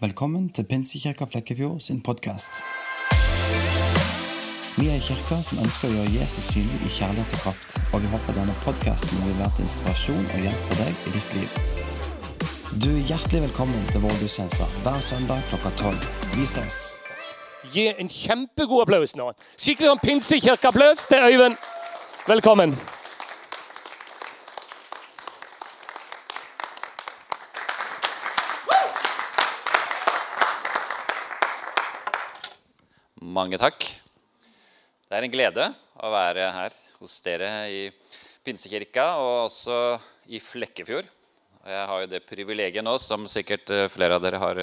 Velkommen til Pinsekirka Flekkefjord sin podkast. Vi er en kirke som ønsker å gjøre Jesus synlig i kjærlighet og kraft, og vi håper denne podkasten vil være til inspirasjon og hjelp for deg i ditt liv. Du er hjertelig velkommen til vår gudstjeneste hver søndag klokka tolv. Vi ses. Gi en kjempegod applaus nå. Skikkelig sånn pinsekirkeapplaus til Øyvind. Velkommen. Mange takk. Det er en glede å være her hos dere i Pinsekirka og også i Flekkefjord. Jeg har jo det privilegiet nå, som sikkert eh, flere av dere har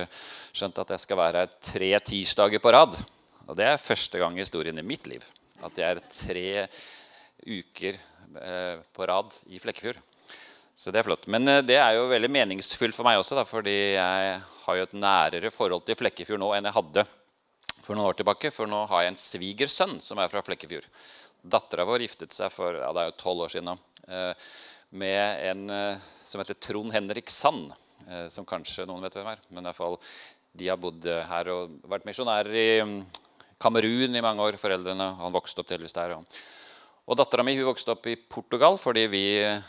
skjønt, at jeg skal være her tre tirsdager på rad. Og det er første gang i historien i mitt liv at jeg er tre uker eh, på rad i Flekkefjord. Så det er flott. Men eh, det er jo veldig meningsfullt for meg også, da, fordi jeg har jo et nærere forhold til Flekkefjord nå enn jeg hadde for noen år tilbake. For nå har jeg en svigersønn som er fra Flekkefjord. Dattera vår giftet seg for ja, det er jo 12 år siden nå, eh, med en eh, som heter Trond Henrik Sand. eh, Som kanskje noen vet hvem er. Men i hvert fall, de har bodd her og vært misjonærer i mm, Kamerun i mange år. foreldrene, Han vokste opp delvis der. Og, og Dattera mi vokste opp i Portugal fordi vi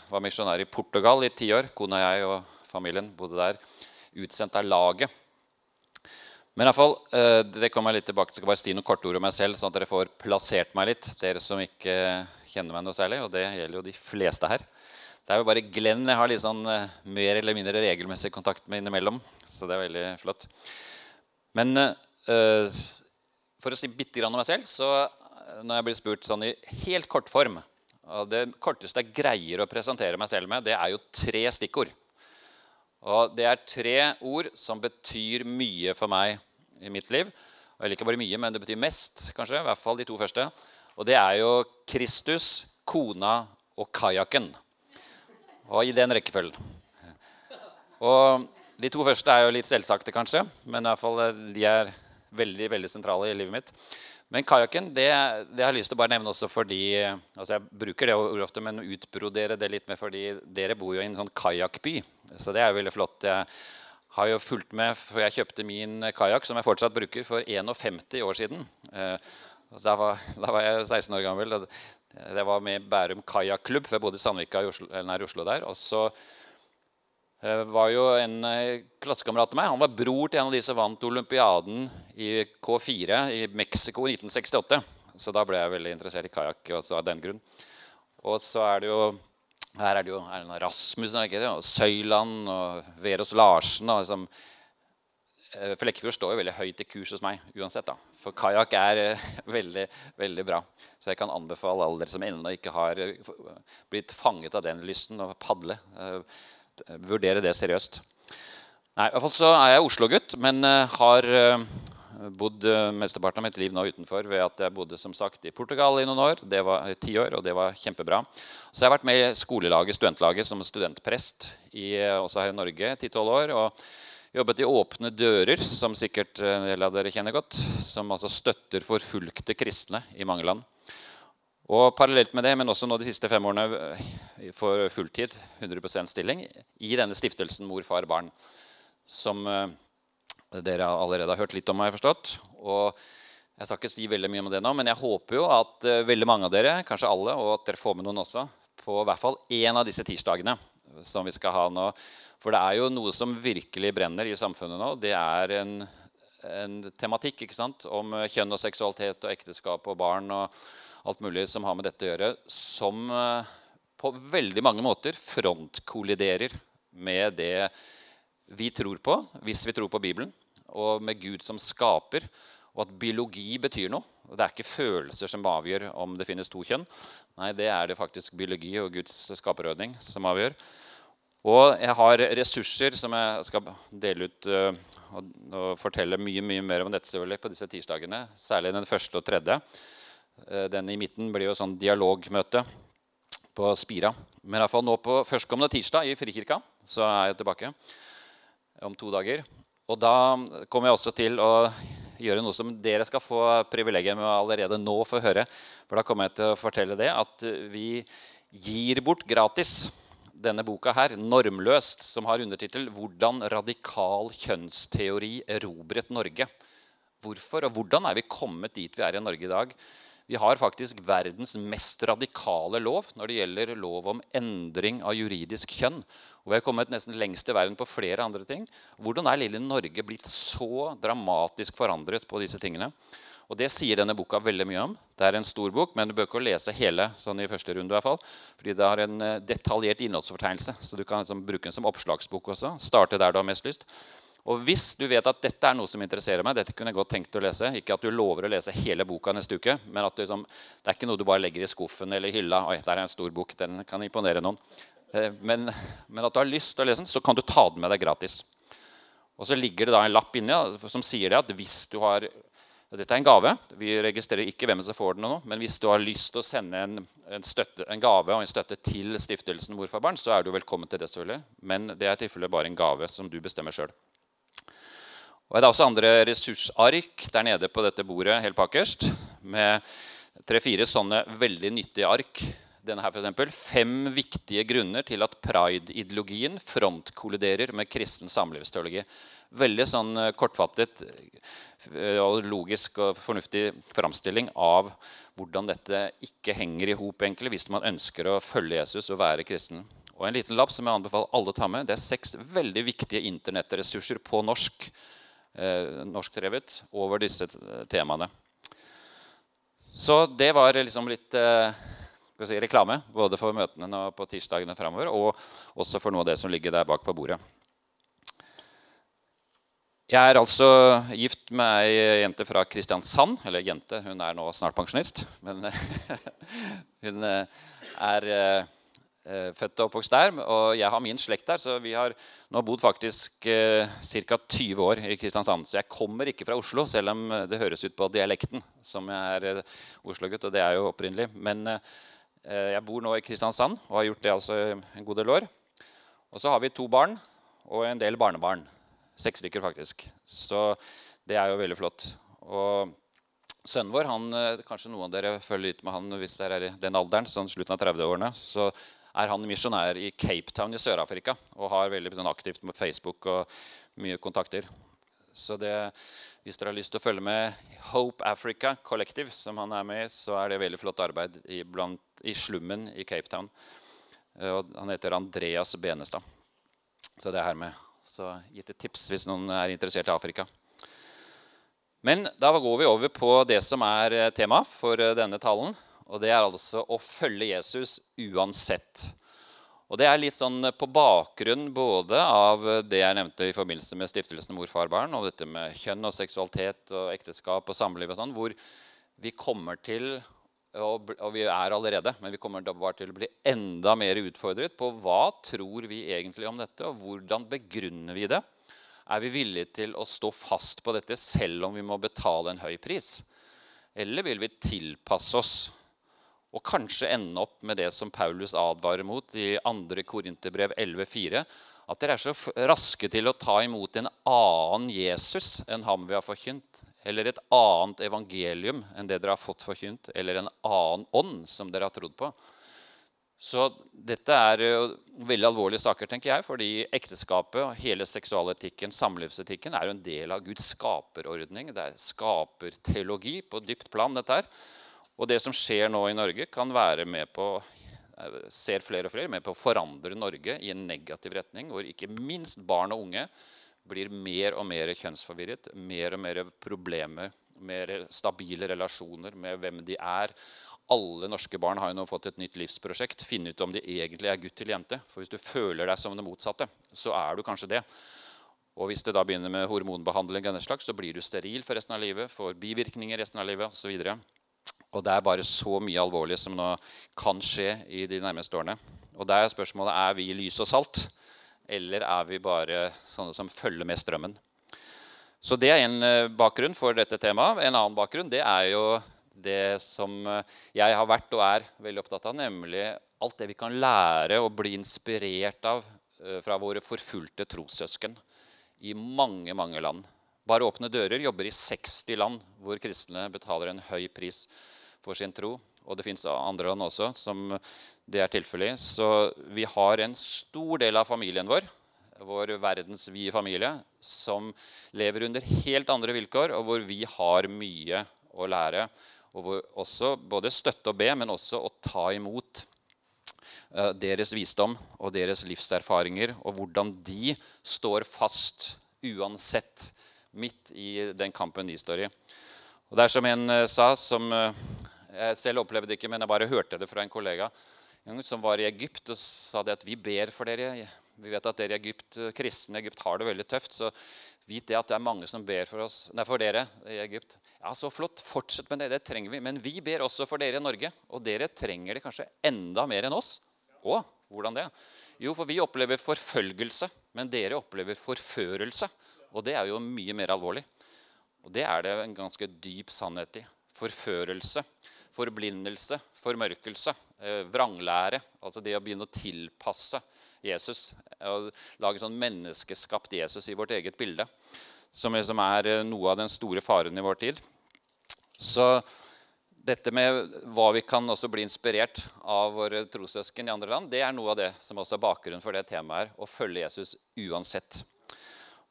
var misjonærer i Portugal i ti år. Kona, jeg og familien bodde der. Utsendt av laget. Men i hvert fall, eh, det kommer jeg litt tilbake til. Skal bare si noen korte ord om meg selv, sånn at dere får plassert meg litt. Dere som ikke kjenner meg noe særlig, og det gjelder jo de fleste her. Det er jo bare Glenn jeg har litt sånn eh, mer eller mindre regelmessig kontakt med innimellom. Så det er veldig flott. Men uh, for å si bitte grann om meg selv, så når jeg blir spurt sånn i helt kort form og Det korteste jeg greier å presentere meg selv med, det er jo tre stikkord. Og Det er tre ord som betyr mye for meg i mitt liv. Eller ikke bare mye, men det betyr mest, kanskje. I hvert fall de to første. Og det er jo Kristus, kona og kajakken. Og i den rekkefølgen. Og De to første er jo litt selvsagte, kanskje, men i hvert fall eh, de er veldig veldig sentrale i livet mitt. Men kajakken det, det har jeg lyst til å bare nevne også fordi altså Jeg bruker det ordet ofte, men utbrodere det litt mer fordi dere bor jo i en sånn kajakkby. Så det er jo veldig flott. Jeg har jo fulgt med, for jeg kjøpte min kajakk, som jeg fortsatt bruker, for 51 år siden. Eh, Da var, da var jeg 16 år gammel. Det var med Bærum kajakklubb, for jeg bodde i Sandvika i nær Oslo der. Og så eh, var jo en eh, klassekamerat av meg Han var bror til en av de som vant olympiaden i K4 i Mexico i 1968. Så da ble jeg veldig interessert i kajakk av den grunn. Og så er det jo her er det jo Erlend er det ikke det? og Søyland og Verås Larsen. Og liksom, Flekkefjord står jo veldig høyt i kurs hos meg uansett. da. For kajakk er eh, veldig veldig bra. Så jeg kan anbefale alle dere som ennå ikke har eh, blitt fanget av den lysten å padle, eh, vurdere det seriøst. Nei, i hvert fall så er jeg Oslo-gutt, men har bodd mesteparten av mitt liv nå utenfor ved at jeg bodde som sagt i Portugal i noen år. Det var eh, ti år, og det var kjempebra. Så jeg har vært med i skolelaget, studentlaget som studentprest i, eh, også her i Norge 10-12 år. og Jobbet i Åpne dører, som sikkert eh, en del av dere kjenner godt. Som altså støtter forfulgte kristne i mange land. Og parallelt med det, men også nå de siste fem årene for fulltid, 100% stilling, i denne stiftelsen Mor, far, barn. Som dere allerede har hørt litt om, meg, forstått. Og jeg skal ikke si veldig mye om det nå, men jeg håper jo at eh, veldig mange av dere, kanskje alle, og at dere får med noen også, på hvert fall én av disse tirsdagene som vi skal ha nå. For det er jo noe som virkelig brenner i samfunnet nå. Det er en, en tematikk ikke sant? om kjønn og seksualitet og ekteskap og barn og alt mulig som har med dette å gjøre, som eh, på veldig mange måter frontkolliderer med det vi tror på, hvis vi tror på Bibelen, og med Gud som skaper, og at biologi betyr noe. Det er ikke følelser som avgjør om det finnes to kjønn. Nei, det er det faktisk biologi og Guds skaperordning som avgjør. Og jeg har ressurser som jeg skal dele ut og, og fortelle mye mye mer om dette selvfølgelig på disse tirsdagene. Særlig den første og tredje. Eh, Den i midten blir jo sånn dialogmøte på Spira. Men i hvert fall nå på førstkommende tirsdag i Frikirka så er jeg tilbake om to dager. Og da kommer jeg også til å gjøre noe som dere skal få privilegiet med allerede nå få høre. For da kommer jeg til å fortelle det at vi gir bort gratis denne boka her, 'Normløst', som har undertittel 'Hvordan radikal kjønnsteori erobret Norge'. Hvorfor og hvordan er vi kommet dit vi er i Norge i dag? Vi har faktisk verdens mest radikale lov når det gjelder lov om endring av juridisk kjønn. Og vi har kommet nesten lengst i verden på flere andre ting. Hvordan er lille Norge blitt så dramatisk forandret på disse tingene? Og Det sier denne boka veldig mye om. Det er en stor bok, men du bør ikke lese hele sånn i første runde. I hvert fall, fordi det har en eh, detaljert innholdsfortegnelse, så du kan liksom bruke den som oppslagsbok også. Starte der du har mest lyst. Og hvis du vet at dette er noe som interesserer meg, dette kunne jeg godt tenkt å lese, ikke at du lover å lese hele boka neste uke, men at liksom, det er ikke noe du bare legger i skuffen eller hylla. Oi, der er en stor bok, den kan imponere noen. Eh, men, men at du har lyst til å lese den, så kan du ta den med deg gratis. Og så ligger det da en lapp inni som sier det at hvis du har dette er en gave. Vi registrerer ikke hvem som får den nå. Men hvis du har lyst til å sende en, en, støtte, en gave og en støtte til stiftelsen Mor for barn, så er du velkommen til det. selvfølgelig. Men det er i tilfelle bare en gave som du bestemmer sjøl. Det er også andre ressursark der nede på dette bordet helt bakerst. Med tre-fire sånne veldig nyttige ark. Denne her for eksempel, Fem viktige grunner til at pride-ideologien frontkolliderer med kristen samlivsteologi. Veldig sånn eh, kortfattet eh, og logisk og fornuftig framstilling av hvordan dette ikke henger i hop hvis man ønsker å følge Jesus og være kristen. Og en liten lapp som jeg anbefaler alle å ta med, det er seks veldig viktige internettressurser på norsk eh, norskdrevet over disse temaene. Så det var liksom litt eh, si, reklame både for møtene nå på tirsdagene framover og også for noe av det som ligger der bak på bordet. Jeg er altså gift med ei jente fra Kristiansand. Eller jente, hun er nå snart pensjonist. Men hun eh, er født og oppvokst der. Og jeg har min slekt der, så vi har nå bodd faktisk eh, ca. 20 år i Kristiansand. Så jeg kommer ikke fra Oslo, selv om det høres ut på dialekten som jeg er eh, Oslo-gutt. Og det er jo opprinnelig. Men eh, jeg bor nå i Kristiansand og har gjort det altså en god del år. Og så har vi to barn og en del barnebarn. Seks stykker, faktisk. Så det er jo veldig flott. Og sønnen vår han, eh, Kanskje noen av dere følger litt med han hvis dere er i den alderen, sånn slutten av 30-årene. Så er han misjonær i Cape Town i Sør-Afrika og har veldig sånn, aktivt med Facebook og mye kontakter. Så det, hvis dere har lyst til å følge med Hope Africa Collective, som han er med i, så er det veldig flott arbeid i, blant, i slummen i Cape Town. Eh, og han heter Andreas Benestad. Så det er her med så gitt et tips hvis noen er interessert i Afrika. Men da går vi over på det som er temaet tema for eh, denne talen. Og det er altså å følge Jesus uansett. Og det er litt sånn på bakgrunn både av det jeg nevnte i forbindelse med stiftelsen Mor, far, barn, og dette med kjønn og seksualitet og ekteskap og samliv og sånn, hvor vi kommer til og, vi er allerede, men vi kommer bare til å bli enda mer utfordret på hva tror vi egentlig om dette, og hvordan begrunner vi det? Er vi villige til å stå fast på dette selv om vi må betale en høy pris? Eller vil vi tilpasse oss og kanskje ende opp med det som Paulus advarer mot i 2. Korinterbrev 11,4? At dere er så raske til å ta imot en annen Jesus enn ham vi har forkynt eller et annet evangelium enn det dere har fått forkynt, eller en annen ånd som dere har trodd på. Så dette er veldig alvorlige saker, tenker jeg, fordi ekteskapet, hele seksualetikken, samlivsetikken, er jo en del av Guds skaperordning. Det er skaperteologi på dypt plan, dette her. Og det som skjer nå i Norge, kan være med på ser flere og flere med på å forandre Norge i en negativ retning, hvor ikke minst barn og unge blir mer og mer kjønnsforvirret, mer og mer problemer, mer stabile relasjoner med hvem de er. Alle norske barn har jo nå fått et nytt livsprosjekt. Finne ut om de egentlig er gutt eller jente. For hvis du føler deg som det motsatte, så er du kanskje det. Og hvis det da begynner med hormonbehandling, slags, så blir du steril for resten av livet, får bivirkninger resten av livet osv. Og det er bare så mye alvorlig som nå kan skje i de nærmeste årene. Og der er spørsmålet er vi lys og salt. Eller er vi bare sånne som følger med strømmen? Så Det er en eh, bakgrunn for dette temaet. En annen bakgrunn det er jo det som eh, jeg har vært og er veldig opptatt av, nemlig alt det vi kan lære og bli inspirert av eh, fra våre forfulgte trossøsken i mange, mange land. Bare Åpne dører jobber i 60 land hvor kristne betaler en høy pris for sin tro. og det fins andre land også som det er tilfellet i. Så vi har en stor del av familien vår, vår verdensvide familie, som lever under helt andre vilkår, og hvor vi har mye å lære. Og hvor også både støtte og be, men også å ta imot eh, deres visdom og deres livserfaringer, og hvordan de står fast uansett midt i den kampen de står i. Og det er som en uh, sa, som uh, jeg selv opplevde det ikke, men jeg bare hørte det fra en kollega som var i Egypt og sa det at vi ber for dere. Vi vet at dere i Egypt, kristne i Egypt har det veldig tøft. Så vit det at det er mange som ber for, oss, nei, for dere i Egypt. Ja, så flott. Fortsett med det. Det trenger vi. Men vi ber også for dere i Norge. Og dere trenger det kanskje enda mer enn oss. Å, hvordan det? Jo, for vi opplever forfølgelse, men dere opplever forførelse. Og det er jo mye mer alvorlig. Og det er det en ganske dyp sannhet i. Forførelse, forblindelse, formørkelse, eh, vranglære. Altså det å begynne å tilpasse Jesus. Å lage sånn menneskeskapt Jesus i vårt eget bilde. Som liksom er eh, noe av den store faren i vår tid. Så dette med hva vi kan også bli inspirert av våre trossøsken i andre land, det er noe av det som også er bakgrunnen for det temaet her. Å følge Jesus uansett.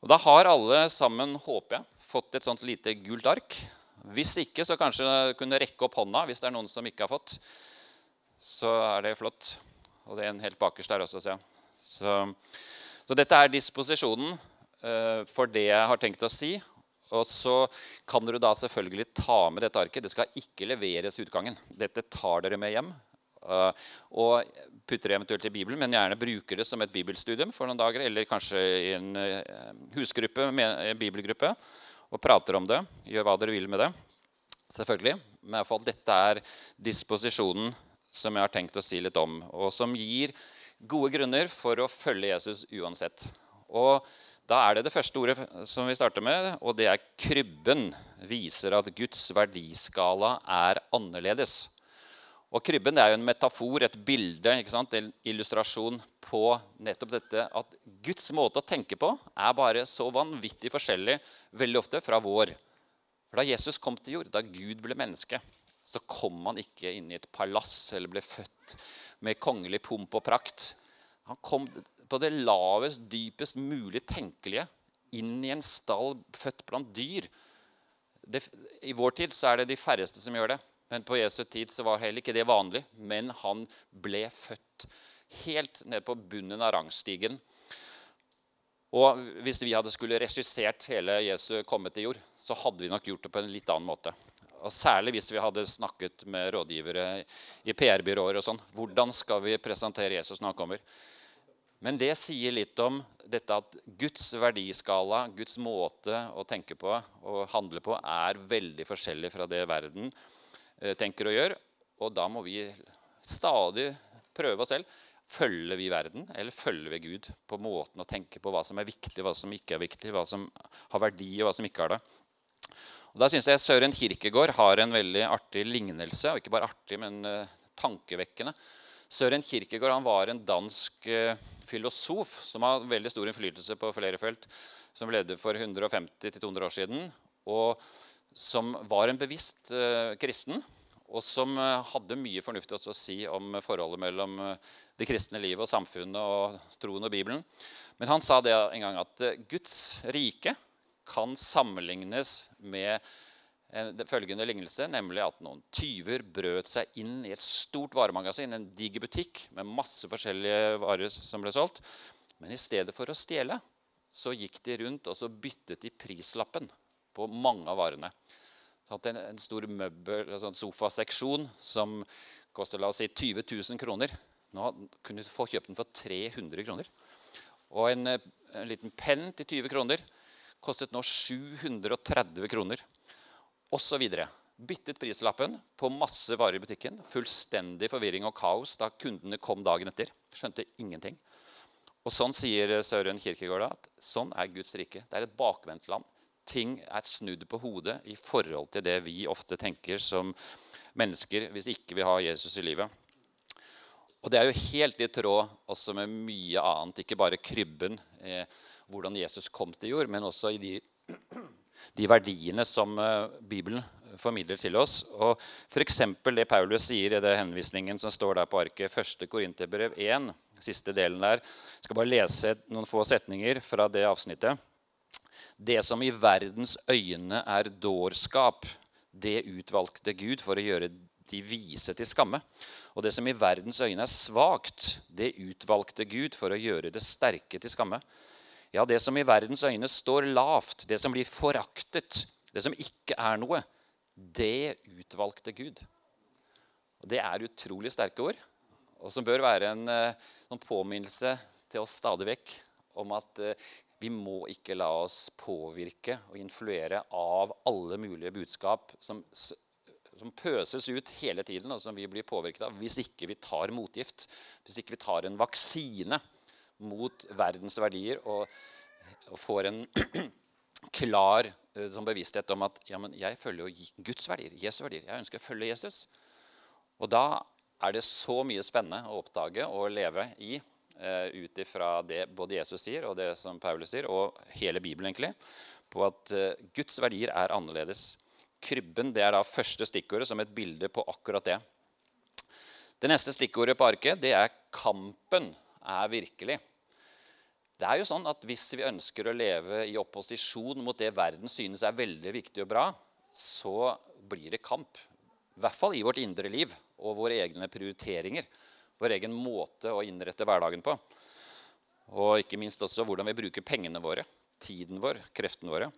Og Da har alle sammen, håper jeg, fått et sånt lite gult ark. Hvis ikke, så kanskje kunne rekke opp hånda hvis det er noen som ikke har fått. Så er det flott. Og det er en helt bakerst der også, ser jeg. Så, så, dette er disposisjonen uh, for det jeg har tenkt å si. Og så kan dere da selvfølgelig ta med dette arket. Det skal ikke leveres utgangen. Dette tar dere med hjem. Uh, og putter det eventuelt i Bibelen, men gjerne bruker det som et bibelstudium for noen dager, eller kanskje i en uh, husgruppe, en bibelgruppe, og prater om det. Gjør hva dere vil med det. Selvfølgelig. Men i hvert fall, dette er disposisjonen som jeg har tenkt å si litt om, og som gir gode grunner for å følge Jesus uansett. Og da er det det første ordet som vi starter med, og det er krybben. Viser at Guds verdiskala er annerledes. Og Krybben er jo en metafor, et bilde, en illustrasjon på nettopp dette at Guds måte å tenke på er bare så vanvittig forskjellig veldig ofte fra vår. For Da Jesus kom til jord, da Gud ble menneske, så kom han ikke inn i et palass eller ble født med kongelig pomp og prakt. Han kom på det lavest, dypest mulig tenkelige inn i en stall født blant dyr. Det, I vår tid så er det de færreste som gjør det. Men på Jesu tid så var heller ikke det vanlig. Men han ble født helt ned på bunnen av rangstigen. Og hvis vi hadde skulle regissert hele Jesu komme til jord, så hadde vi nok gjort det på en litt annen måte. Og Særlig hvis vi hadde snakket med rådgivere i PR-byråer. og sånn. Hvordan skal vi presentere Jesus når han kommer? Men det sier litt om dette at Guds verdiskala, Guds måte å tenke på og handle på, er veldig forskjellig fra det verden tenker og gjør. Og da må vi stadig prøve oss selv. Følger vi verden, eller følger vi Gud på måten å tenke på hva som er viktig, hva som ikke er viktig, hva som har verdi, og hva som ikke har det? Og Da syns jeg Søren Kirkegård har en veldig artig lignelse. og Ikke bare artig, men uh, tankevekkende. Søren Kirkegård han var en dansk uh, filosof som har veldig stor innflytelse på flere felt. Som levde for 150-200 år siden. Og som var en bevisst uh, kristen, og som uh, hadde mye fornuftig å si om forholdet mellom uh, det kristne livet og samfunnet og troen og Bibelen. Men han sa det en gang at Guds rike kan sammenlignes med følgende lignelse, nemlig at noen tyver brøt seg inn i et stort varemagasin, en diger butikk med masse forskjellige varer som ble solgt. Men i stedet for å stjele så gikk de rundt og så byttet de prislappen på mange av varene. En, en stor møbel, en sånn sofaseksjon som koster la oss si 20 000 kroner. Nå kunne du få kjøpt den for 300 kroner. Og en, eh, en liten penn til 20 kroner kostet nå 730 kroner. Og så videre. Byttet prislappen på masse varer i butikken. Fullstendig forvirring og kaos da kundene kom dagen etter. Skjønte ingenting. Og sånn sier Søren Kirkegård at sånn er Guds rike. Det er et bakvendt land ting er snudd på hodet i forhold til det vi ofte tenker som mennesker hvis ikke vi har Jesus i livet. Og Det er jo helt i tråd også med mye annet, ikke bare krybben, eh, hvordan Jesus kom til jord, men også i de, de verdiene som eh, Bibelen formidler til oss. Og F.eks. det Paulus sier i det henvisningen som står der på arket, 1. Korinterbrev 1, siste delen der. Jeg skal bare lese noen få setninger fra det avsnittet. Det som i verdens øyne er dårskap, det utvalgte Gud for å gjøre de vise til skamme. Og det som i verdens øyne er svakt, det utvalgte Gud for å gjøre det sterke til skamme. Ja, det som i verdens øyne står lavt, det som blir foraktet, det som ikke er noe, det utvalgte Gud. Og Det er utrolig sterke ord, og som bør være en, en eh, påminnelse til oss stadig vekk om at eh, vi må ikke la oss påvirke og influere av alle mulige budskap som, som, pøses ut hele tiden, og som vi blir påvirket av, hvis ikke vi tar motgift. Hvis ikke vi tar en vaksine mot verdens verdier og, og får en klar uh, bevissthet om at ja, jeg følger jo Guds verdier, Jesu verdier. Jeg ønsker å følge Jesus. Og da er det så mye spennende å oppdage og leve i ut ifra det både Jesus sier og det som Paulus sier, og hele Bibelen, egentlig, på at uh, Guds verdier er annerledes. Krybben det er da første stikkordet som et bilde på akkurat det. Det neste stikkordet på arket det er 'kampen er virkelig'. Det er jo sånn at Hvis vi ønsker å leve i opposisjon mot det verden synes er veldig viktig og bra, så blir det kamp. I hvert fall i vårt indre liv og våre egne prioriteringer. Vår egen måte å innrette hverdagen på. Og ikke minst også hvordan vi bruker pengene våre, tiden vår, kreftene våre.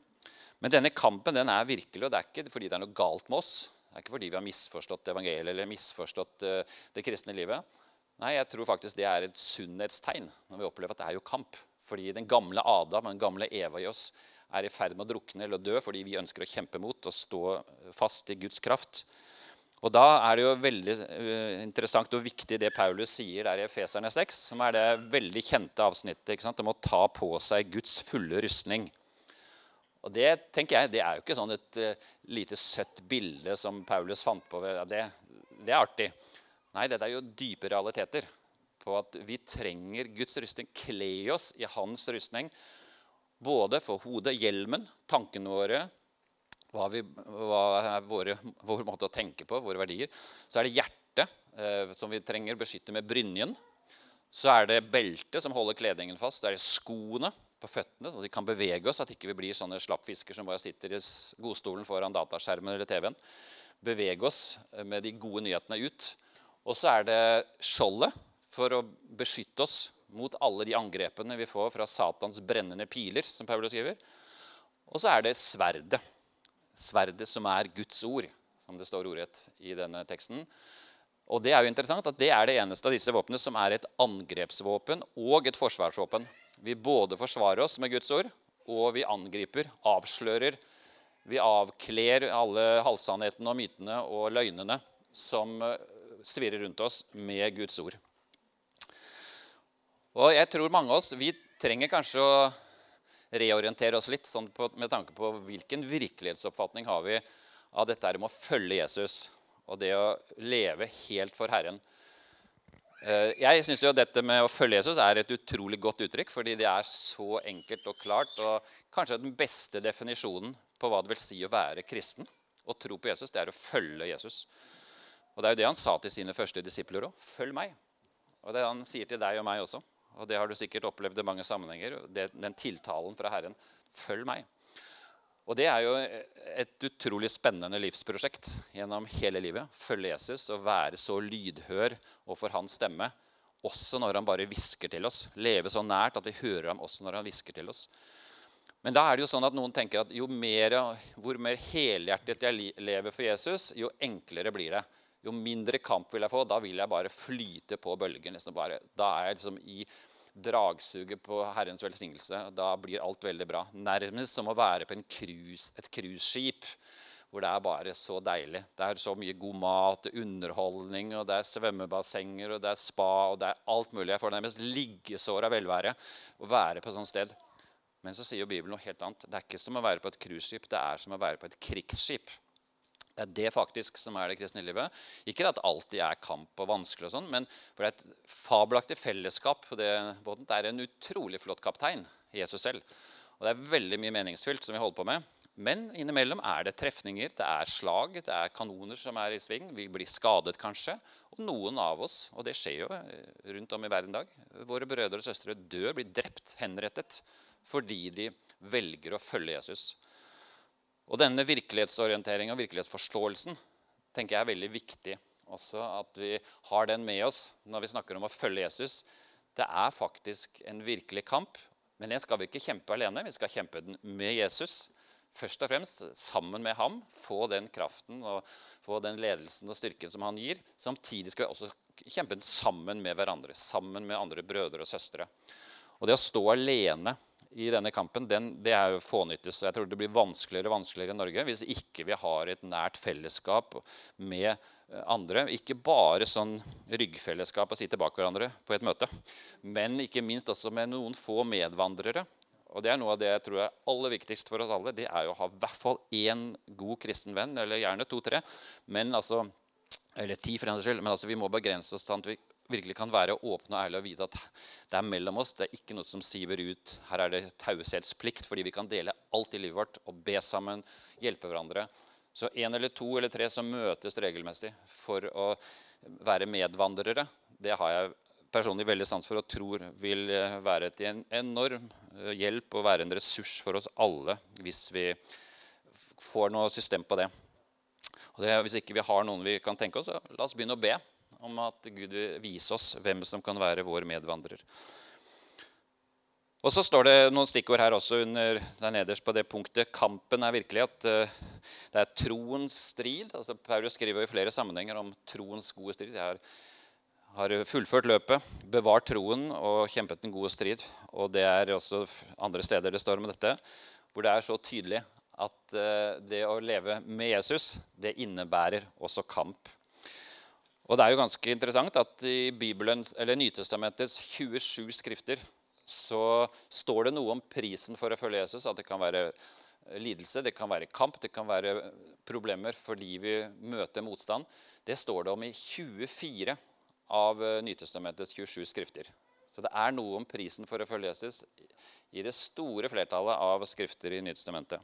Men denne kampen den er virkelig, og det er ikke fordi det er noe galt med oss. Det er ikke fordi vi har misforstått evangeliet eller misforstått uh, det kristne livet. Nei, jeg tror faktisk det er et sunnhetstegn når vi opplever at det er jo kamp. Fordi den gamle Adam og den gamle Eva i oss er i ferd med å drukne eller dø fordi vi ønsker å kjempe mot og stå fast i Guds kraft. Og Da er det jo veldig uh, interessant og viktig det Paulus sier der i Efeserne 6, som er det veldig kjente avsnittet om å ta på seg Guds fulle rustning. Og Det tenker jeg, det er jo ikke sånn et uh, lite søtt bilde som Paulus fant på. Det, det er artig. Nei, dette er jo dype realiteter på at vi trenger Guds rustning. Kle oss i hans rustning. Både for hodet, hjelmen, tankene våre, hva, vi, hva er våre, vår måte å tenke på, våre verdier. Så er det hjertet, eh, som vi trenger beskytte med brynjen. Så er det beltet som holder kledningen fast. Så er det skoene på føttene, så de kan bevege oss. At ikke vi blir sånne slappfisker som bare sitter i godstolen foran dataskjermen eller TV-en. Bevege oss med de gode nyhetene ut. Og så er det skjoldet for å beskytte oss mot alle de angrepene vi får fra Satans brennende piler, som Paulus skriver. Og så er det sverdet. Sverdet som er Guds ord, som det står ordrett i denne teksten. Og Det er jo interessant at det er det eneste av disse våpnene som er et angrepsvåpen og et forsvarsvåpen. Vi både forsvarer oss med Guds ord, og vi angriper, avslører. Vi avkler alle halvsannhetene og mytene og løgnene som svirrer rundt oss med Guds ord. Og jeg tror mange av oss vi trenger kanskje å reorientere oss litt sånn på, med tanke på hvilken virkelighetsoppfatning har vi av dette med å følge Jesus og det å leve helt for Herren. Eh, jeg syns dette med å følge Jesus er et utrolig godt uttrykk, fordi det er så enkelt og klart. Og kanskje den beste definisjonen på hva det vil si å være kristen og tro på Jesus, det er å følge Jesus. Og Det er jo det han sa til sine første disipler òg. Følg meg. Og det han sier til deg og meg også. Og det har du sikkert opplevd i mange sammenhenger. Det, den tiltalen fra Herren. Følg meg. Og det er jo et utrolig spennende livsprosjekt gjennom hele livet. Følge Jesus og være så lydhør overfor hans stemme. Også når han bare hvisker til oss. Leve så nært at vi hører ham også når han hvisker til oss. Men da er det jo sånn at noen tenker at jo mer, hvor mer helhjertet jeg lever for Jesus, jo enklere blir det jo mindre kamp vil jeg få. Da vil jeg bare flyte på bølgen. Liksom bare, da er jeg liksom i dragsuget på Herrens velsignelse. Da blir alt veldig bra. Nærmest som å være på cruise, et cruiseskip hvor det er bare så deilig. Det er så mye god mat, underholdning, og det er svømmebassenger, og det er spa og det er alt mulig. Jeg får nærmest liggesår av velvære å være på et sånt sted. Men så sier jo Bibelen noe helt annet. Det er ikke som å være på et cruiseskip, det er som å være på et krigsskip. Det er det faktisk som er det kristne livet. Ikke at det alltid er kamp og vanskelig, og sånn, men for det er et fabelaktig fellesskap. det, det er en utrolig flott kaptein, Jesus selv. Og det er veldig mye meningsfylt som vi holder på med. Men innimellom er det trefninger, det er slag, det er kanoner som er i sving. Vi blir skadet kanskje. Og noen av oss, og det skjer jo eh, rundt om i verden dag, våre brødre og søstre dør, blir drept, henrettet, fordi de velger å følge Jesus. Og denne virkelighetsorienteringen og virkelighetsforståelsen tenker jeg er veldig viktig også at vi har den med oss når vi snakker om å følge Jesus. Det er faktisk en virkelig kamp, men den skal vi ikke kjempe alene. Vi skal kjempe den med Jesus. Først og fremst sammen med ham. Få den kraften og få den ledelsen og styrken som han gir. Samtidig skal vi også kjempe den sammen med hverandre. Sammen med andre brødre og søstre. Og det å stå alene i denne kampen, den, det er jo fånyttes. Jeg tror det blir vanskeligere og vanskeligere i Norge hvis ikke vi har et nært fellesskap med eh, andre. Ikke bare sånn ryggfellesskap å sitte bak hverandre på et møte, men ikke minst også med noen få medvandrere. Og det er Noe av det jeg tror er aller viktigst for oss alle, det er jo å ha i hvert fall én god kristen venn, eller gjerne to-tre. men altså, Eller ti, for en skyld. Men altså, vi må begrense oss til at vi virkelig kan være åpne og ærlige og vite at det er mellom oss. Det er ikke noe som siver ut. Her er det taushetsplikt, fordi vi kan dele alt i livet vårt og be sammen, hjelpe hverandre. Så én eller to eller tre som møtes regelmessig for å være medvandrere, det har jeg personlig veldig sans for og tror vil være til en enorm eh, hjelp og være en ressurs for oss alle hvis vi får noe system på det. Og det, Hvis ikke vi har noen vi kan tenke oss, så la oss begynne å be om at Gud vil vise oss hvem som kan være vår medvandrer. Og så står det noen stikkord her også under, der nederst på det punktet. Kampen er virkelig at uh, det er troens strid. Altså, Paulus skriver i flere sammenhenger om troens gode strid. Jeg har, fullført løpet, bevart troen og kjempet den gode strid. Og det er også andre steder det står om dette, hvor det er så tydelig at uh, det å leve med Jesus, det innebærer også kamp. Og det er jo ganske interessant at i Bibelen, eller Nytestamentets 27 skrifter så står det noe om prisen for å følge Jesus. At det kan være lidelse, det kan være kamp, det kan være problemer fordi vi møter motstand. Det står det om i 24 av Nytestamentets 27 skrifter. Så det er noe om prisen for å følge Jesus i det store flertallet av skrifter i Nytestamentet.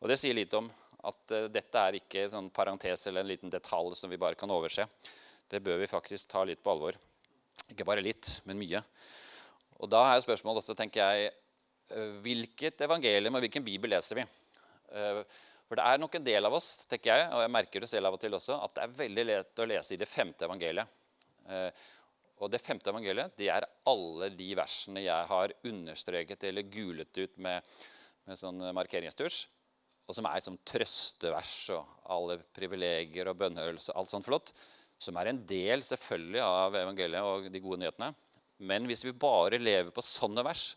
Og det sier litt om at dette er ikke en sånn parentes eller en liten detalj som vi bare kan overse. Det bør vi faktisk ta litt på alvor. Ikke bare litt, men mye. Og da er spørsmålet også, tenker jeg, eh, hvilket evangelium og hvilken bibel leser vi? Eh, for det er nok en del av oss tenker jeg, og jeg merker det selv av og til også, at det er veldig lett å lese i det femte evangeliet. Eh, og det femte evangeliet det er alle de versene jeg har understreket eller gulet ut med, med sånn markeringstusj. Og som er som trøstevers og alle privilegier og bønnhørelse. Alt sånt flott som er en del selvfølgelig av evangeliet og de gode nyhetene. Men hvis vi bare lever på sånne vers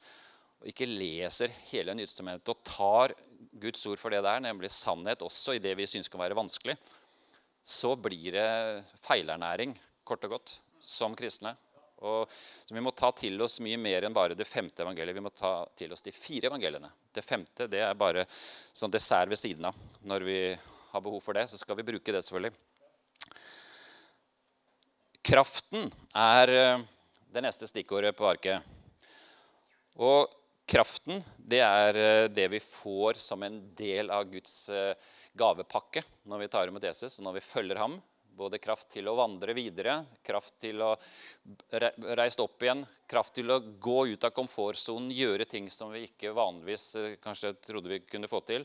og ikke leser hele Nytestamentet og tar Guds ord for det der, nemlig sannhet også i det vi syns kan være vanskelig, så blir det feilernæring, kort og godt, som kristne. Og så Vi må ta til oss mye mer enn bare det femte evangeliet. Vi må ta til oss de fire evangeliene. Det femte det er bare sånn dessert ved siden av. Når vi har behov for det, så skal vi bruke det, selvfølgelig. Kraften er eh, det neste stikkordet på arket. Og kraften, det er eh, det vi får som en del av Guds eh, gavepakke når vi tar imot Jesus og når vi følger ham. Både kraft til å vandre videre, kraft til å reise opp igjen, kraft til å gå ut av komfortsonen, gjøre ting som vi ikke vanligvis kanskje trodde vi kunne få til,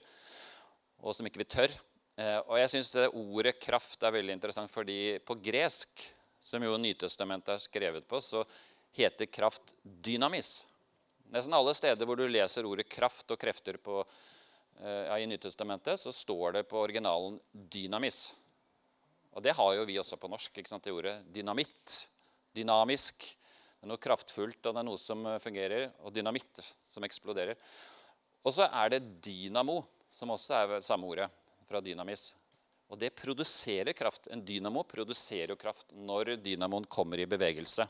og som ikke vi tør. Og jeg syns ordet kraft er veldig interessant, fordi på gresk som jo Nytestamentet er skrevet på, så heter kraft dynamis. Nesten alle steder hvor du leser ordet kraft og krefter på, eh, ja, i Nytestamentet, så står det på originalen dynamis. Og det har jo vi også på norsk. ikke sant, det ordet dynamitt. Dynamisk. Det er noe kraftfullt, og det er noe som eh, fungerer. Og dynamitt som eksploderer. Og så er det dynamo, som også er samme ordet fra dynamis. Og det produserer kraft. En dynamo produserer jo kraft når dynamoen kommer i bevegelse.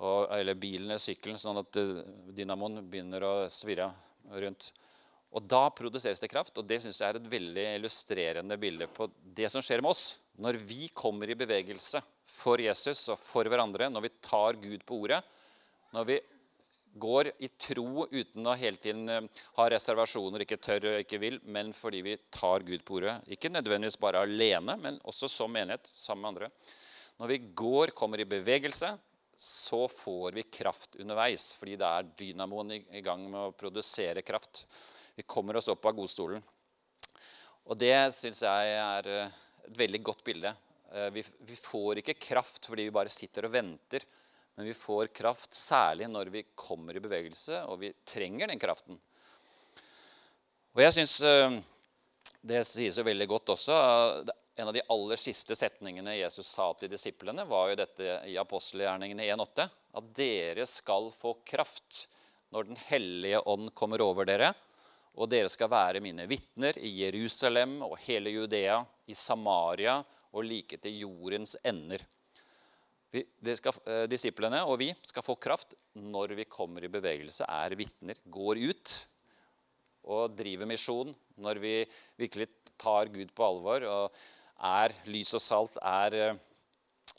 Og, eller bilen eller sykkelen, sånn at eh, dynamoen begynner å svirre rundt. Og Da produseres det kraft, og det synes jeg er et veldig illustrerende bilde på det som skjer med oss når vi kommer i bevegelse for Jesus og for hverandre, når vi tar Gud på ordet, når vi går i tro uten å hele tiden eh, ha reservasjoner, ikke tør og ikke vil, men fordi vi tar Gud på ordet. Ikke nødvendigvis bare alene, men også som menighet sammen med andre. Når vi går, kommer i bevegelse, så får vi kraft underveis. Fordi det er dynamoen i gang med å produsere kraft. Vi kommer oss opp av godstolen. Og det syns jeg er eh, et veldig godt bilde. Eh, vi, vi får ikke kraft fordi vi bare sitter og venter. Men vi får kraft særlig når vi kommer i bevegelse, og vi trenger den kraften. Og jeg syns eh, det sies jo veldig godt også. En av de aller siste setningene Jesus sa til disiplene, var jo dette i apostelgjerningene 1,8. At dere skal få kraft når Den hellige ånd kommer over dere. Og dere skal være mine vitner i Jerusalem og hele Judea, i Samaria og like til jordens ender. Vi, skal, eh, disiplene og vi skal få kraft når vi kommer i bevegelse, er vitner, går ut og driver misjon. Når vi virkelig tar Gud på alvor og er lys og salt, er eh,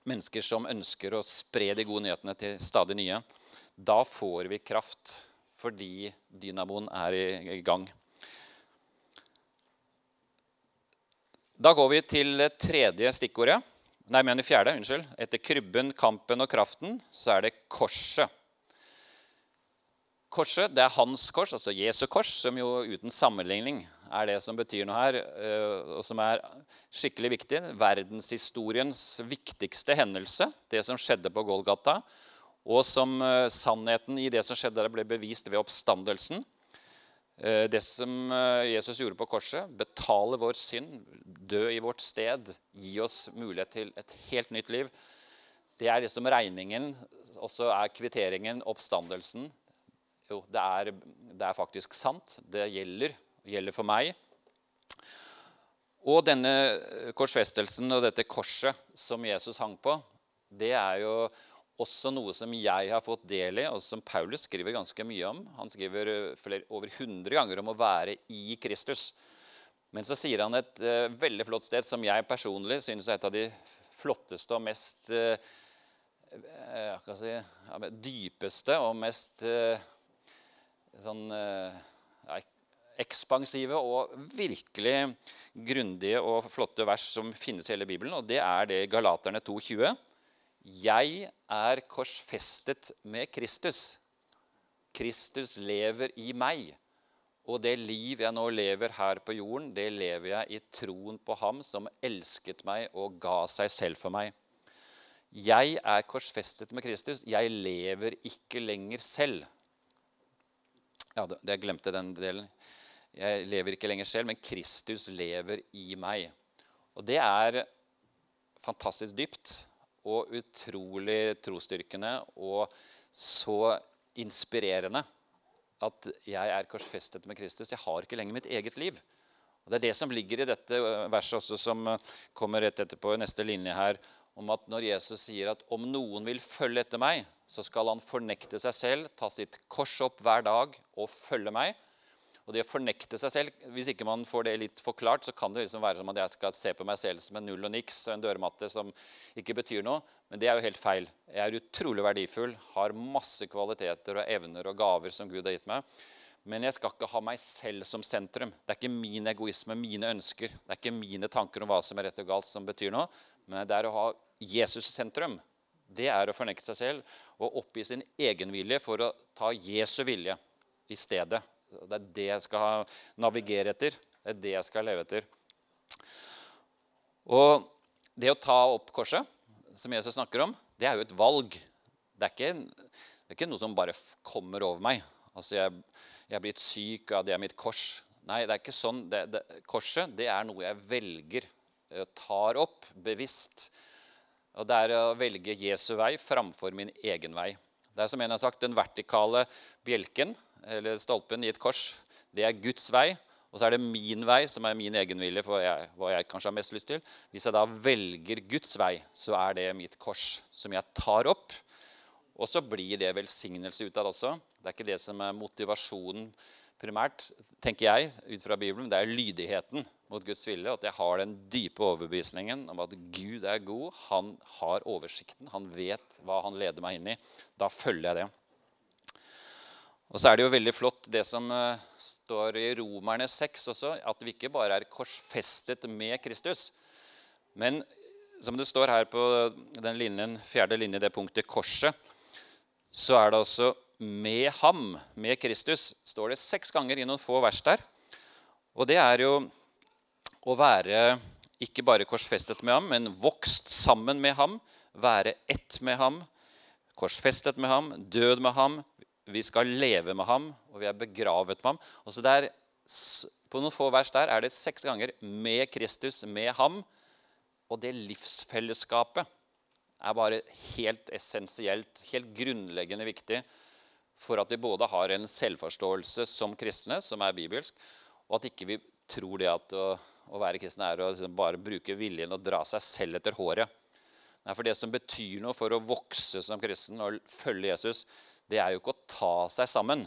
mennesker som ønsker å spre de gode nyhetene til stadig nye. Da får vi kraft fordi dynamoen er i, gang. Da går vi til tredje stikkordet. Nei, men i fjerde. unnskyld. Etter krybben, kampen og kraften så er det korset. Korset det er hans kors, altså Jesu kors, som jo uten sammenligning er det som betyr noe her, eh, og som er skikkelig viktig. Verdenshistoriens viktigste hendelse, det som skjedde på Golgata. Og som eh, sannheten i det som skjedde der, ble bevist ved oppstandelsen. Eh, det som eh, Jesus gjorde på korset, betale vår synd, dø i vårt sted, gi oss mulighet til et helt nytt liv, det er liksom regningen, og så er kvitteringen oppstandelsen. Jo, det er, det er faktisk sant. Det gjelder. Gjelder for meg. Og denne korsfestelsen og dette korset som Jesus hang på, det er jo også noe som jeg har fått del i, og som Paulus skriver ganske mye om. Han skriver eh, flere, over 100 ganger om å være i Kristus. Men så sier han et uh, veldig flott sted som jeg personlig synes er et av de flotteste og mest uh, si, ja, dypeste og mest uh, sånn ja, ekspansive og virkelig grundige og flotte vers som finnes i hele Bibelen. Og det er det Galaterne 2,20. 'Jeg er korsfestet med Kristus'. Kristus lever i meg. Og det liv jeg nå lever her på jorden, det lever jeg i troen på Ham som elsket meg og ga seg selv for meg. Jeg er korsfestet med Kristus. Jeg lever ikke lenger selv. Ja, Jeg glemte den delen. Jeg lever ikke lenger selv, men Kristus lever i meg. Og det er fantastisk dypt og utrolig trosstyrkende og så inspirerende at jeg er korsfestet med Kristus. Jeg har ikke lenger mitt eget liv. Og Det er det som ligger i dette verset også, som kommer rett etterpå i neste linje her, om at når Jesus sier at om noen vil følge etter meg, så skal han fornekte seg selv, ta sitt kors opp hver dag og følge meg. Og det å fornekte seg selv, Hvis ikke man får det litt forklart, så kan det liksom være som at jeg skal se på meg selv som en null og niks og en dørmatte som ikke betyr noe. Men det er jo helt feil. Jeg er utrolig verdifull, har masse kvaliteter og evner og gaver som Gud har gitt meg. Men jeg skal ikke ha meg selv som sentrum. Det er ikke min egoisme, mine ønsker. Det er ikke mine tanker om hva som er rett og galt, som betyr noe. Men det er å ha Jesus sentrum. Det er å fornekte seg selv og oppgi sin egen vilje for å ta Jesu vilje i stedet. Det er det jeg skal navigere etter. Det er det jeg skal leve etter. Og det å ta opp korset, som Jesus snakker om, det er jo et valg. Det er ikke, det er ikke noe som bare kommer over meg. Altså, jeg, jeg er blitt syk, av det er mitt kors. Nei, det er ikke sånn. Det, det, korset det er noe jeg velger. Jeg tar opp bevisst. Og Det er å velge Jesu vei framfor min egen vei. Det er som en har sagt, den vertikale bjelken eller stolpen i et kors, det er Guds vei. Og så er det min vei, som er min egenvilje for jeg, hva jeg kanskje har mest lyst til. Hvis jeg da velger Guds vei, så er det mitt kors som jeg tar opp. Og så blir det velsignelse ut av det også. Det er ikke det som er motivasjonen primært, tenker jeg, ut fra Bibelen. Det er lydigheten mot Guds vilje. At jeg har den dype overbevisningen om at Gud er god. Han har oversikten. Han vet hva han leder meg inn i. Da følger jeg det. Og så er det jo veldig flott det som eh, står i Romerne 6 også, at vi ikke bare er korsfestet med Kristus. Men som det står her på den linjen, fjerde linje, det punktet korset, så er det altså med ham, med Kristus, står det seks ganger i noen få vers der. Og det er jo å være ikke bare korsfestet med ham, men vokst sammen med ham, være ett med ham, korsfestet med ham, død med ham. Vi skal leve med ham, og vi er begravet med ham. Og så der, På noen få vers der er det seks ganger 'med Kristus', 'med ham'. Og det livsfellesskapet er bare helt essensielt, helt grunnleggende viktig for at vi både har en selvforståelse som kristne, som er bibelsk, og at ikke vi tror det at å, å være kristen er å liksom bare bruke viljen og dra seg selv etter håret. Nei, for Det som betyr noe for å vokse som kristen og følge Jesus, det er jo ikke å ta seg sammen,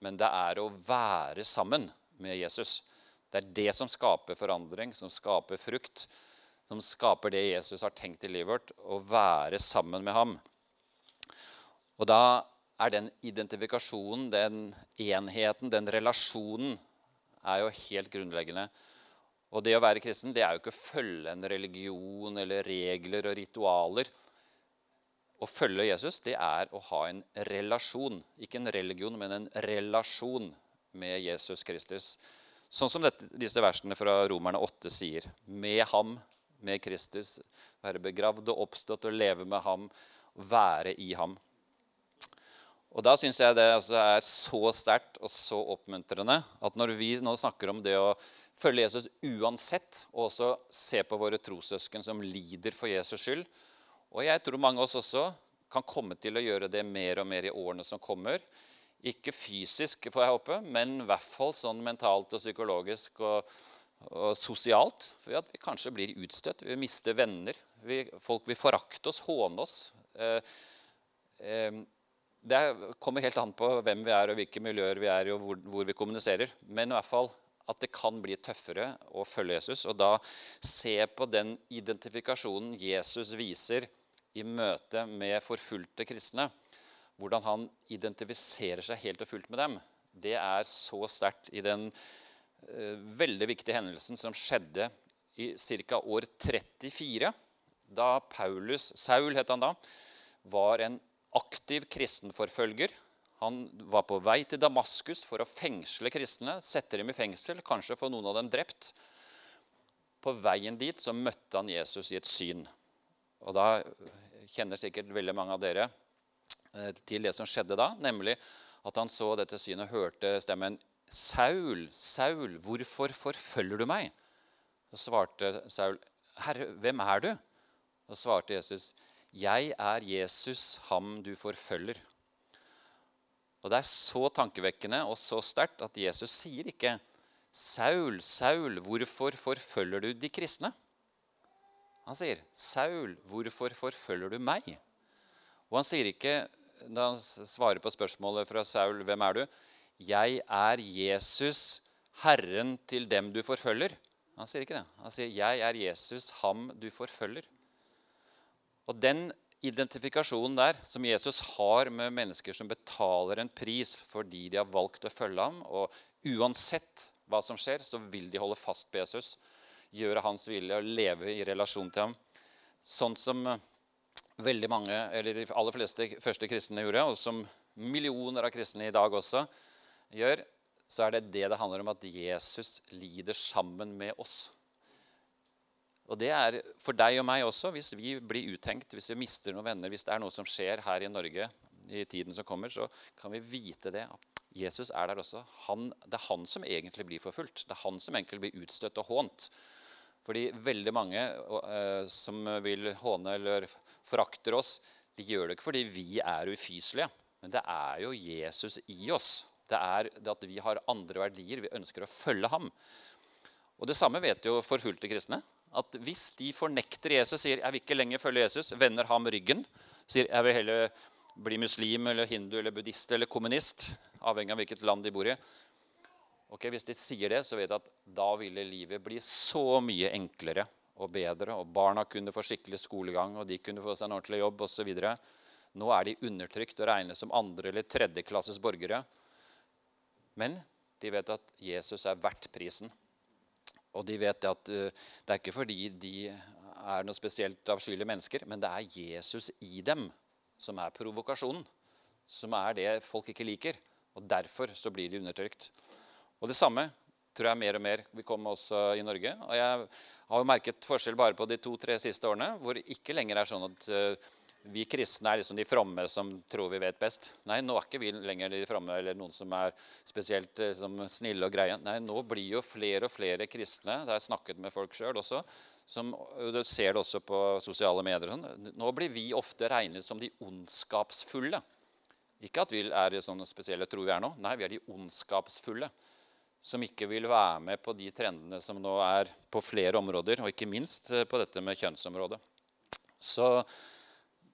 men det er å være sammen med Jesus. Det er det som skaper forandring, som skaper frukt, som skaper det Jesus har tenkt i livet vårt, å være sammen med ham. Og da er den identifikasjonen, den enheten, den relasjonen, er jo helt grunnleggende. Og det å være kristen det er jo ikke å følge en religion eller regler og ritualer. Å følge Jesus det er å ha en relasjon. Ikke en religion, men en relasjon med Jesus Kristus. Sånn som dette, disse versene fra Romerne 8 sier. Med ham, med Kristus. Være begravd og oppstått og leve med ham. Være i ham. Og Da syns jeg det altså er så sterkt og så oppmuntrende at når vi nå snakker om det å følge Jesus uansett, og også se på våre trossøsken som lider for Jesus skyld. Og jeg tror mange av oss også kan komme til å gjøre det mer og mer i årene som kommer. Ikke fysisk, får jeg håpe, men i hvert fall sånn mentalt og psykologisk og, og sosialt. For at vi kanskje blir utstøtt, vi mister venner. Vi, folk vil forakte oss, håne oss. Eh, eh, det kommer helt an på hvem vi er, og hvilke miljøer vi er i, og hvor, hvor vi kommuniserer. Men i hvert fall at det kan bli tøffere å følge Jesus. Og da se på den identifikasjonen Jesus viser i møte med forfulgte kristne. Hvordan han identifiserer seg helt og fullt med dem. Det er så sterkt i den uh, veldig viktige hendelsen som skjedde i ca. år 34. Da Paulus, Saul het han da, var en aktiv kristenforfølger han var på vei til Damaskus for å fengsle kristne, sette dem i fengsel, kanskje få noen av dem drept. På veien dit så møtte han Jesus i et syn. Og Da kjenner sikkert veldig mange av dere eh, til det som skjedde da, nemlig at han så dette synet og hørte stemmen 'Saul, Saul, hvorfor forfølger du meg?' Så svarte Saul, 'Herre, hvem er du?' Og svarte Jesus, 'Jeg er Jesus, ham du forfølger.' Og Det er så tankevekkende og så sterkt at Jesus sier ikke 'Saul, Saul, hvorfor forfølger du de kristne?' Han sier, 'Saul, hvorfor forfølger du meg?' Og han sier ikke, da han svarer på spørsmålet fra Saul, 'Hvem er du?' 'Jeg er Jesus, Herren til dem du forfølger.' Han sier ikke det. Han sier, 'Jeg er Jesus, ham du forfølger'. Og den identifikasjonen der som Jesus har med mennesker som betaler en pris fordi de har valgt å følge ham. Og uansett hva som skjer, så vil de holde fast på Jesus, gjøre hans vilje og leve i relasjon til ham. Sånn som eh, veldig mange, eller de aller fleste første kristne gjorde, og som millioner av kristne i dag også gjør, så er det det det handler om at Jesus lider sammen med oss. Og det er for deg og meg også, hvis vi blir uttenkt, hvis vi mister noen venner, hvis det er noe som skjer her i Norge i tiden som kommer, så kan vi vite det. Jesus er der også. Han, det er han som egentlig blir forfulgt. Det er han som egentlig blir utstøtt og hånt. Fordi veldig mange uh, som vil håne eller forakter oss, de gjør det ikke fordi vi er ufyselige, men det er jo Jesus i oss. Det er det at vi har andre verdier. Vi ønsker å følge ham. Og Det samme vet jo forfulgte kristne at hvis de fornekter Jesus, sier 'jeg vil ikke lenger følge Jesus', vender ham ryggen, sier 'jeg vil heller bli muslim eller hindu eller buddhist eller kommunist', avhengig av hvilket land de bor i Ok, Hvis de sier det, så vet jeg at da ville livet bli så mye enklere og bedre, og barna kunne få skikkelig skolegang, og de kunne få seg en ordentlig jobb osv. Nå er de undertrykt og regnes som andre- eller tredjeklasses borgere. Men de vet at Jesus er verdt prisen. Og de vet at uh, det er ikke fordi de er noe spesielt avskyelige mennesker, men det er Jesus i dem som er provokasjonen. Som er det folk ikke liker. Og derfor så blir de undertrykt. Og det samme tror jeg mer og mer vil komme også i Norge. Og jeg har jo merket forskjell bare på de to-tre siste årene, hvor det ikke lenger er sånn at uh, vi kristne er liksom de fromme som tror vi vet best. Nei, nå er ikke vi lenger de fromme eller noen som er spesielt liksom, snille og greie. Nei, nå blir jo flere og flere kristne, det har jeg snakket med folk sjøl også, som, du ser det også på sosiale medier. Sånn. Nå blir vi ofte regnet som de ondskapsfulle. Ikke at vi er sånne spesielle tror vi er nå. Nei, vi er de ondskapsfulle. Som ikke vil være med på de trendene som nå er på flere områder, og ikke minst eh, på dette med kjønnsområdet. Så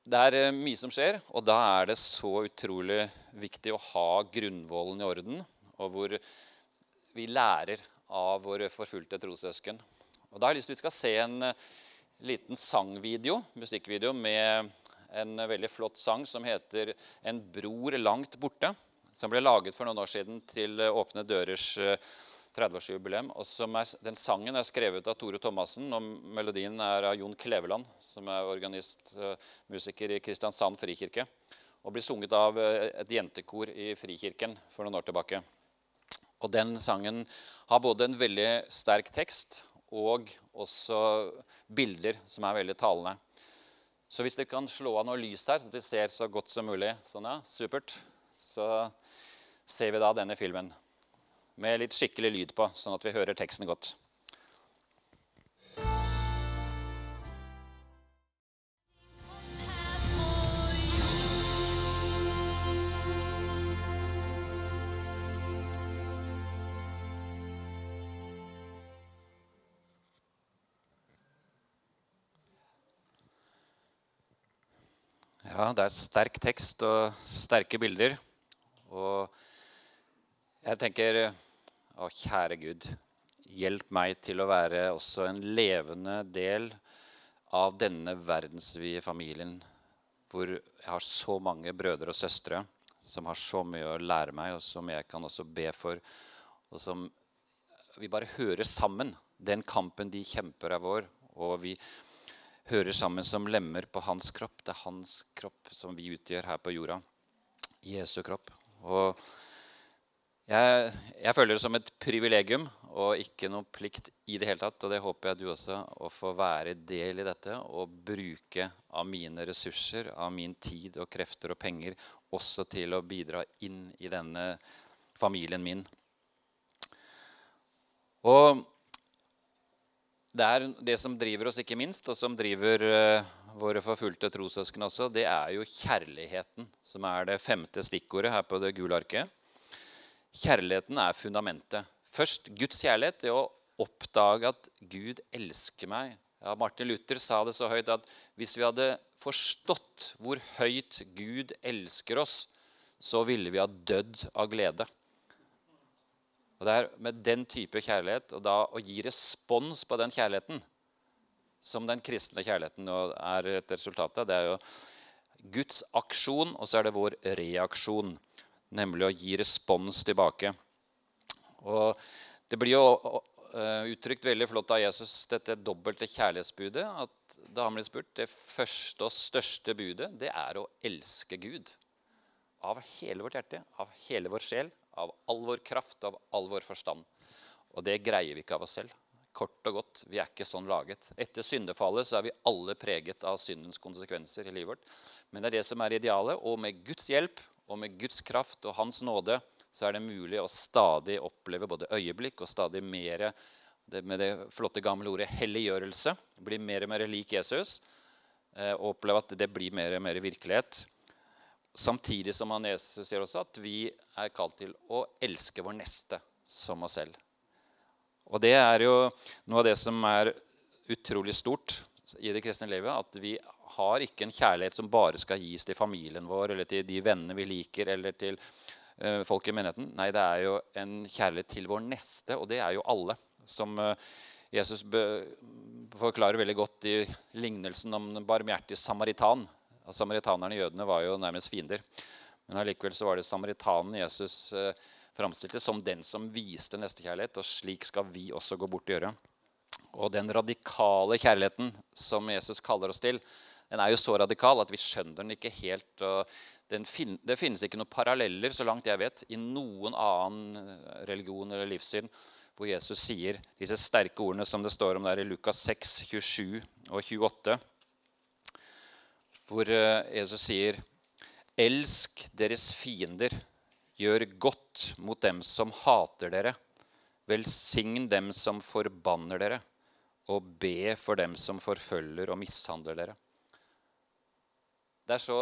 det er eh, mye som skjer, og da er det så utrolig viktig å ha grunnvollen i orden, og hvor vi lærer av våre forfulgte trossøsken. Og Da har jeg lyst til at vi skal se en eh, liten sangvideo, musikkvideo med en veldig flott sang som heter 'En bror langt borte'. Som ble laget for noen år siden til eh, Åpne dørers 30-årsjubileum. og Den sangen er skrevet av Tore Thomassen, og melodien er av Jon Kleveland, som er organist, eh, musiker i Kristiansand frikirke. Og blir sunget av et jentekor i Frikirken for noen år tilbake. Og Den sangen har både en veldig sterk tekst og også bilder som er veldig talende. Så hvis dere kan slå av noe lys her, så dere ser så godt som mulig, sånn ja, supert, så ser vi da denne filmen med litt skikkelig lyd på, sånn at vi hører teksten godt. Ja, det er sterk tekst og sterke bilder. Og jeg tenker Å, kjære Gud, hjelp meg til å være også en levende del av denne verdensvide familien, hvor jeg har så mange brødre og søstre som har så mye å lære meg, og som jeg kan også be for, og som vi bare hører sammen. Den kampen de kjemper, er vår. Og vi hører sammen som lemmer på hans kropp. Det er hans kropp som vi utgjør her på jorda. Jesu kropp. Og jeg, jeg, føler det som et privilegium og ikke noe plikt i det hele tatt. Og det håper jeg du også, å få være del i dette og bruke av mine ressurser, av min tid og krefter og penger også til å bidra inn i denne familien min. Og det er det som driver oss, ikke minst, og som driver uh, våre forfulgte trossøsken også, det er jo kjærligheten, som er det femte stikkordet her på det gule arket. Kjærligheten er fundamentet. Først Guds kjærlighet, det å oppdage at Gud elsker meg. Ja, Martin Luther sa det så høyt at hvis vi hadde forstått hvor høyt Gud elsker oss, så ville vi ha dødd av glede. Og det er med den type kjærlighet, og da å gi respons på den kjærligheten, som den kristne kjærligheten er et resultat av, det er jo Guds aksjon, og så er det vår reaksjon. Nemlig å gi respons tilbake. Og Det blir jo eh, uttrykt veldig flott av Jesus, dette dobbelte kjærlighetsbudet. at Da han ble spurt det første og største budet, det er å elske Gud. Av hele vårt hjerte, av hele vår sjel, av all vår kraft, av all vår forstand. Og det greier vi ikke av oss selv. Kort og godt, vi er ikke sånn laget. Etter syndefallet så er vi alle preget av syndens konsekvenser i livet vårt. Men det er det som er idealet, og med Guds hjelp og med Guds kraft og Hans nåde så er det mulig å stadig oppleve både øyeblikk og stadig mer med det flotte gamle ordet helliggjørelse. Bli mer og mer lik Jesus. Eh, og oppleve at det blir mer og mer virkelighet. Samtidig som han Jesus sier også at vi er kalt til å elske vår neste som oss selv. Og det er jo noe av det som er utrolig stort i det kristne livet. At vi har ikke en kjærlighet som bare skal gis til familien vår eller til de vennene vi liker, eller til uh, folk i menigheten. Nei, det er jo en kjærlighet til vår neste, og det er jo alle. Som uh, Jesus forklarer veldig godt i lignelsen om den barmhjertige samaritan. Samaritanerne og jødene var jo nærmest fiender. Men allikevel så var det samaritanen Jesus uh, framstilte som den som viste nestekjærlighet. Og slik skal vi også gå bort og gjøre. Og den radikale kjærligheten som Jesus kaller oss til, den er jo så radikal at vi skjønner den ikke helt. fin det finnes ikke noen paralleller så langt jeg vet, i noen annen religion eller livssyn hvor Jesus sier disse sterke ordene som det står om der i Lukas 6, 27 og 28. Hvor eh, Jesus sier, 'Elsk deres fiender, gjør godt mot dem som hater dere.' 'Velsign dem som forbanner dere, og be for dem som forfølger og mishandler dere.' Det er så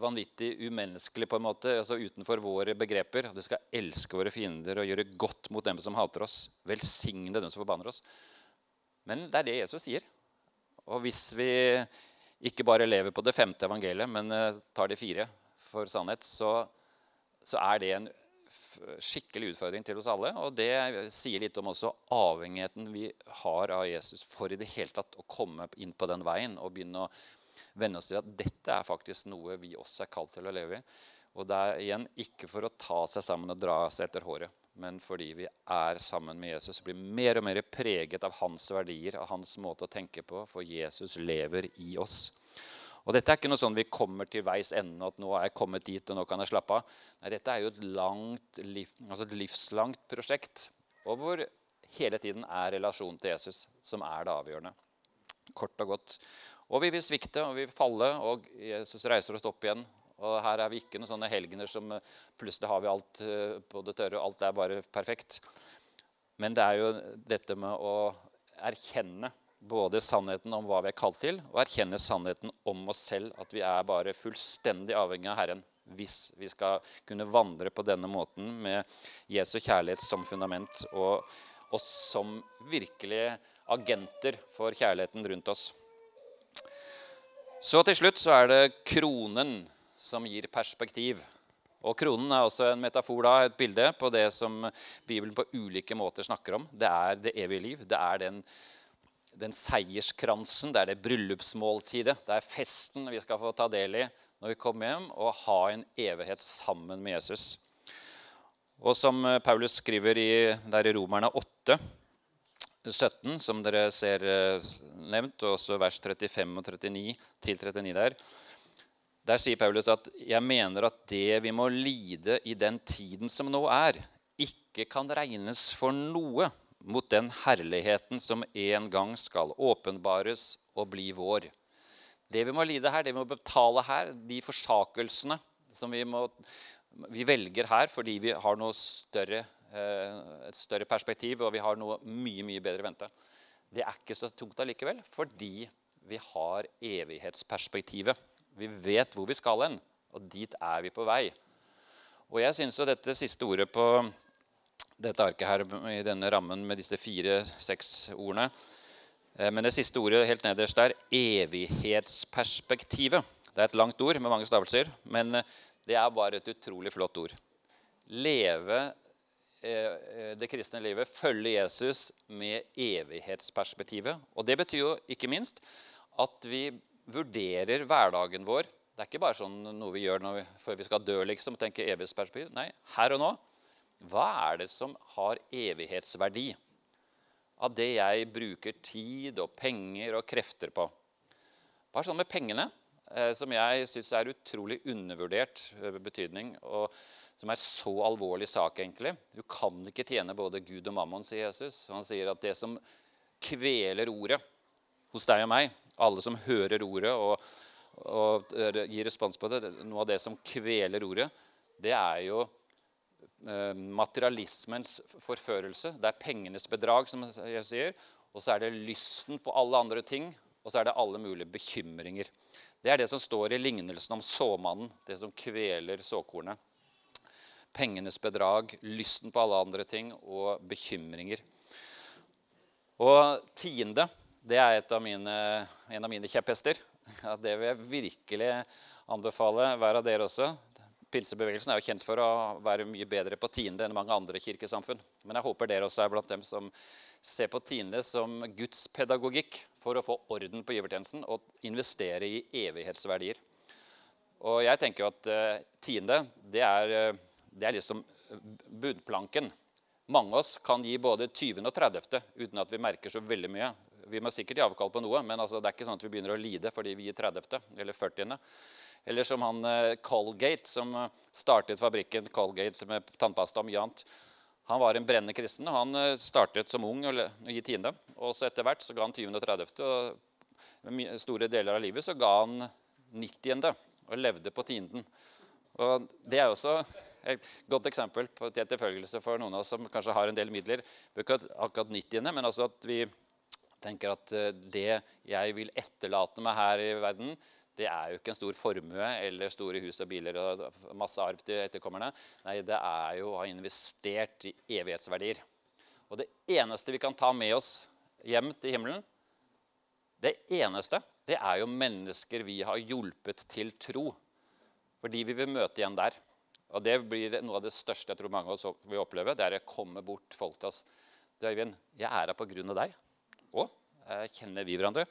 vanvittig umenneskelig på en måte, altså utenfor våre begreper. At vi skal elske våre fiender og gjøre godt mot dem som hater oss. Velsigne dem som forbanner oss. Men det er det Jesus sier. Og hvis vi ikke bare lever på det femte evangeliet, men eh, tar de fire for sannhet, så, så er det en skikkelig utfordring til oss alle. Og det sier litt om også avhengigheten vi har av Jesus for i det hele tatt å komme inn på den veien og begynne å venne oss til at dette er faktisk noe vi også er kalt til å leve i. Og det er igjen ikke for å ta seg sammen og dra seg etter håret, men fordi vi er sammen med Jesus og blir mer og mer preget av hans verdier, av hans måte å tenke på, for Jesus lever i oss. Og Dette er ikke noe sånn vi kommer til veis ende, at nå er jeg kommet dit, og nå kan jeg slappe av. Nei, Dette er jo et, langt, altså et livslangt prosjekt, og hvor hele tiden er relasjonen til Jesus som er det avgjørende. Kort og godt. Og vi vil svikte og vi vil falle, og Jesus reiser oss opp igjen. Og her er vi ikke noen sånne helgener som eh, plutselig har vi alt eh, på det tørre. og Alt er bare perfekt. Men det er jo dette med å erkjenne både sannheten om hva vi er kalt til, og erkjenne sannheten om oss selv. At vi er bare fullstendig avhengig av Herren hvis vi skal kunne vandre på denne måten med Jesu kjærlighet som fundament og oss som virkelige agenter for kjærligheten rundt oss. Så til slutt så er det kronen som gir perspektiv. Og Kronen er også en metafor, da, et bilde på det som Bibelen på ulike måter snakker om. Det er det evige liv. Det er den, den seierskransen, det er det bryllupsmåltidet. Det er festen vi skal få ta del i når vi kommer hjem, og ha en evighet sammen med Jesus. Og som Paulus skriver i, der i Romerne 8, 17, som dere ser eh, nevnt, og også vers 35 og 39 til 39 der. Der sier Paulus at 'jeg mener at det vi må lide i den tiden som nå er', ikke kan regnes for noe mot den herligheten som en gang skal åpenbares og bli vår. Det vi må lide her, det vi må betale her, de forsakelsene som vi, må, vi velger her fordi vi har noe større et større perspektiv, og vi har noe mye mye bedre vente. Det er ikke så tungt allikevel, fordi vi har evighetsperspektivet. Vi vet hvor vi skal hen, og dit er vi på vei. Og jeg syns jo dette siste ordet på dette arket her, i denne rammen med disse fire-seks ordene eh, Men det siste ordet helt nederst der evighetsperspektivet. Det er et langt ord med mange stavelser, men eh, det er bare et utrolig flott ord. Leve Eh, eh, det kristne livet følge Jesus med evighetsperspektivet. Og Det betyr jo ikke minst at vi vurderer hverdagen vår. Det er ikke bare sånn noe vi gjør vi, før vi skal dø, liksom, og tenke evighetsperspektiv. Nei, her og nå. Hva er det som har evighetsverdi av det jeg bruker tid og penger og krefter på? Bare sånn med pengene, eh, som jeg syns er utrolig undervurdert betydning. og som er så alvorlig sak, egentlig. Du kan ikke tjene både Gud og mammon, sier Jesus. Han sier at det som kveler ordet hos deg og meg, alle som hører ordet og, og gir respons på det, noe av det som kveler ordet, det er jo eh, materialismens forførelse. Det er pengenes bedrag, som jeg sier. Og så er det lysten på alle andre ting. Og så er det alle mulige bekymringer. Det er det som står i lignelsen om såmannen, det som kveler såkornet pengenes bedrag, lysten på alle andre ting og bekymringer. Og tiende det er av mine, en av mine kjepphester. Ja, det vil jeg virkelig anbefale hver av dere også. Pinsebevegelsen er jo kjent for å være mye bedre på tiende enn mange andre kirkesamfunn. Men jeg håper dere også er blant dem som ser på tiende som Guds pedagogikk for å få orden på givertjenesten og investere i evighetsverdier. Og jeg tenker jo at uh, tiende det er uh, det er liksom budplanken. Mange av oss kan gi både 20. og 30. uten at vi merker så veldig mye. Vi må sikkert gi avkall på noe, men altså, det er ikke sånn at vi begynner å lide fordi vi gir 30. eller 40. Eller som han eh, Colgate, som eh, startet fabrikken Colgate med tannpasta og mye annet. Han var en brennende kristen. og Han eh, startet som ung å gi tiende. Og så etter hvert så ga han 20. og 30. Og store deler av livet så ga han 90. og levde på tienden. Og det er også et godt eksempel på til etterfølgelse for noen av oss som kanskje har en del midler. Akkurat 90., men altså at vi tenker at eh, det jeg vil etterlate meg her i verden, det er jo ikke en stor formue eller store hus og biler og masse arv til etterkommerne. Nei, det er jo å ha investert i evighetsverdier. Og det eneste vi kan ta med oss hjem til himmelen, det eneste, det er jo mennesker vi har hjulpet til tro. Fordi vi vil møte igjen der. Og det blir noe av det største jeg tror mange av oss vil oppleve. Det er å komme bort folk til oss. Du, Øyvind, jeg er her på grunn av deg. Å, kjenner vi hverandre?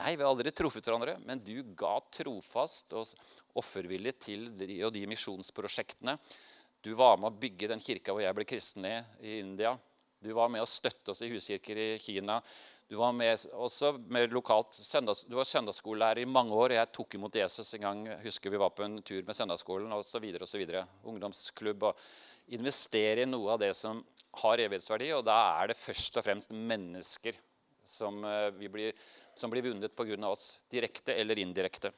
Nei, vi har aldri truffet hverandre, men du ga trofast og offervillig til de og de misjonsprosjektene. Du var med å bygge den kirka hvor jeg ble kristen i, i India. Du var med å støtte oss i huskirker i Kina. Du var med også med lokalt søndags, du var søndagsskolelærer i mange år. Jeg tok imot Jesus en gang. husker Vi var på en tur med søndagsskolen osv. Ungdomsklubb. og Investere i noe av det som har evighetsverdi. Og da er det først og fremst mennesker som eh, blir som blir vunnet pga. oss, direkte eller indirekte.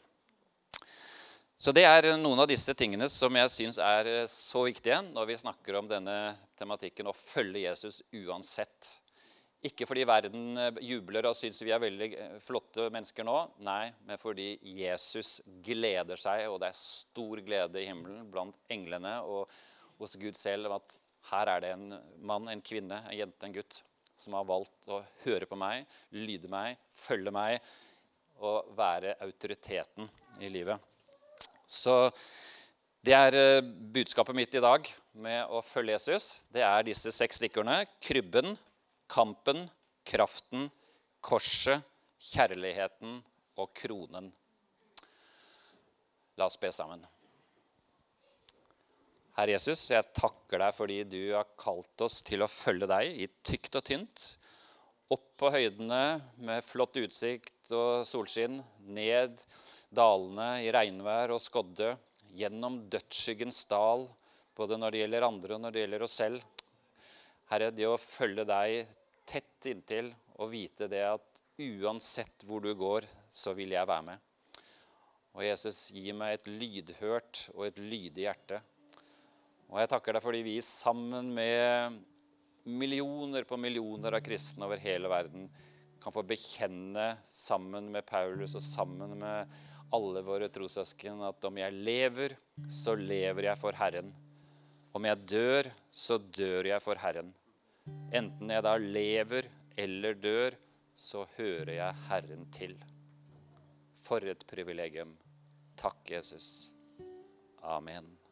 Så Det er noen av disse tingene som jeg syns er eh, så viktige når vi snakker om denne tematikken å følge Jesus uansett. Ikke fordi verden eh, jubler og syns vi er veldig eh, flotte mennesker nå, nei, men fordi Jesus gleder seg, og det er stor glede i himmelen blant englene og hos Gud selv at her er det en mann, en kvinne, en jente, en gutt som har valgt å høre på meg, lyde meg, følge meg og være autoriteten i livet. Så det er eh, budskapet mitt i dag med å følge Jesus. Det er disse seks stikkordene. Krybben, kampen, kraften, korset, kjærligheten og kronen. La oss be sammen. Herre Jesus, jeg takker deg fordi du har kalt oss til å følge deg i tykt og tynt. Opp på høydene med flott utsikt og solskinn. Ned dalene i regnvær og skodde. Gjennom dødsskyggens dal, både når det gjelder andre og når det gjelder oss selv. Herre, det å følge deg tett inntil og vite det at uansett hvor du går, så vil jeg være med. Og Jesus, gi meg et lydhørt og et lydig hjerte og jeg takker deg fordi vi sammen med millioner på millioner av kristne over hele verden kan få bekjenne sammen med Paulus og sammen med alle våre trossøsken at om jeg lever, så lever jeg for Herren. Om jeg dør, så dør jeg for Herren. Enten jeg da lever eller dør, så hører jeg Herren til. For et privilegium. Takk, Jesus. Amen.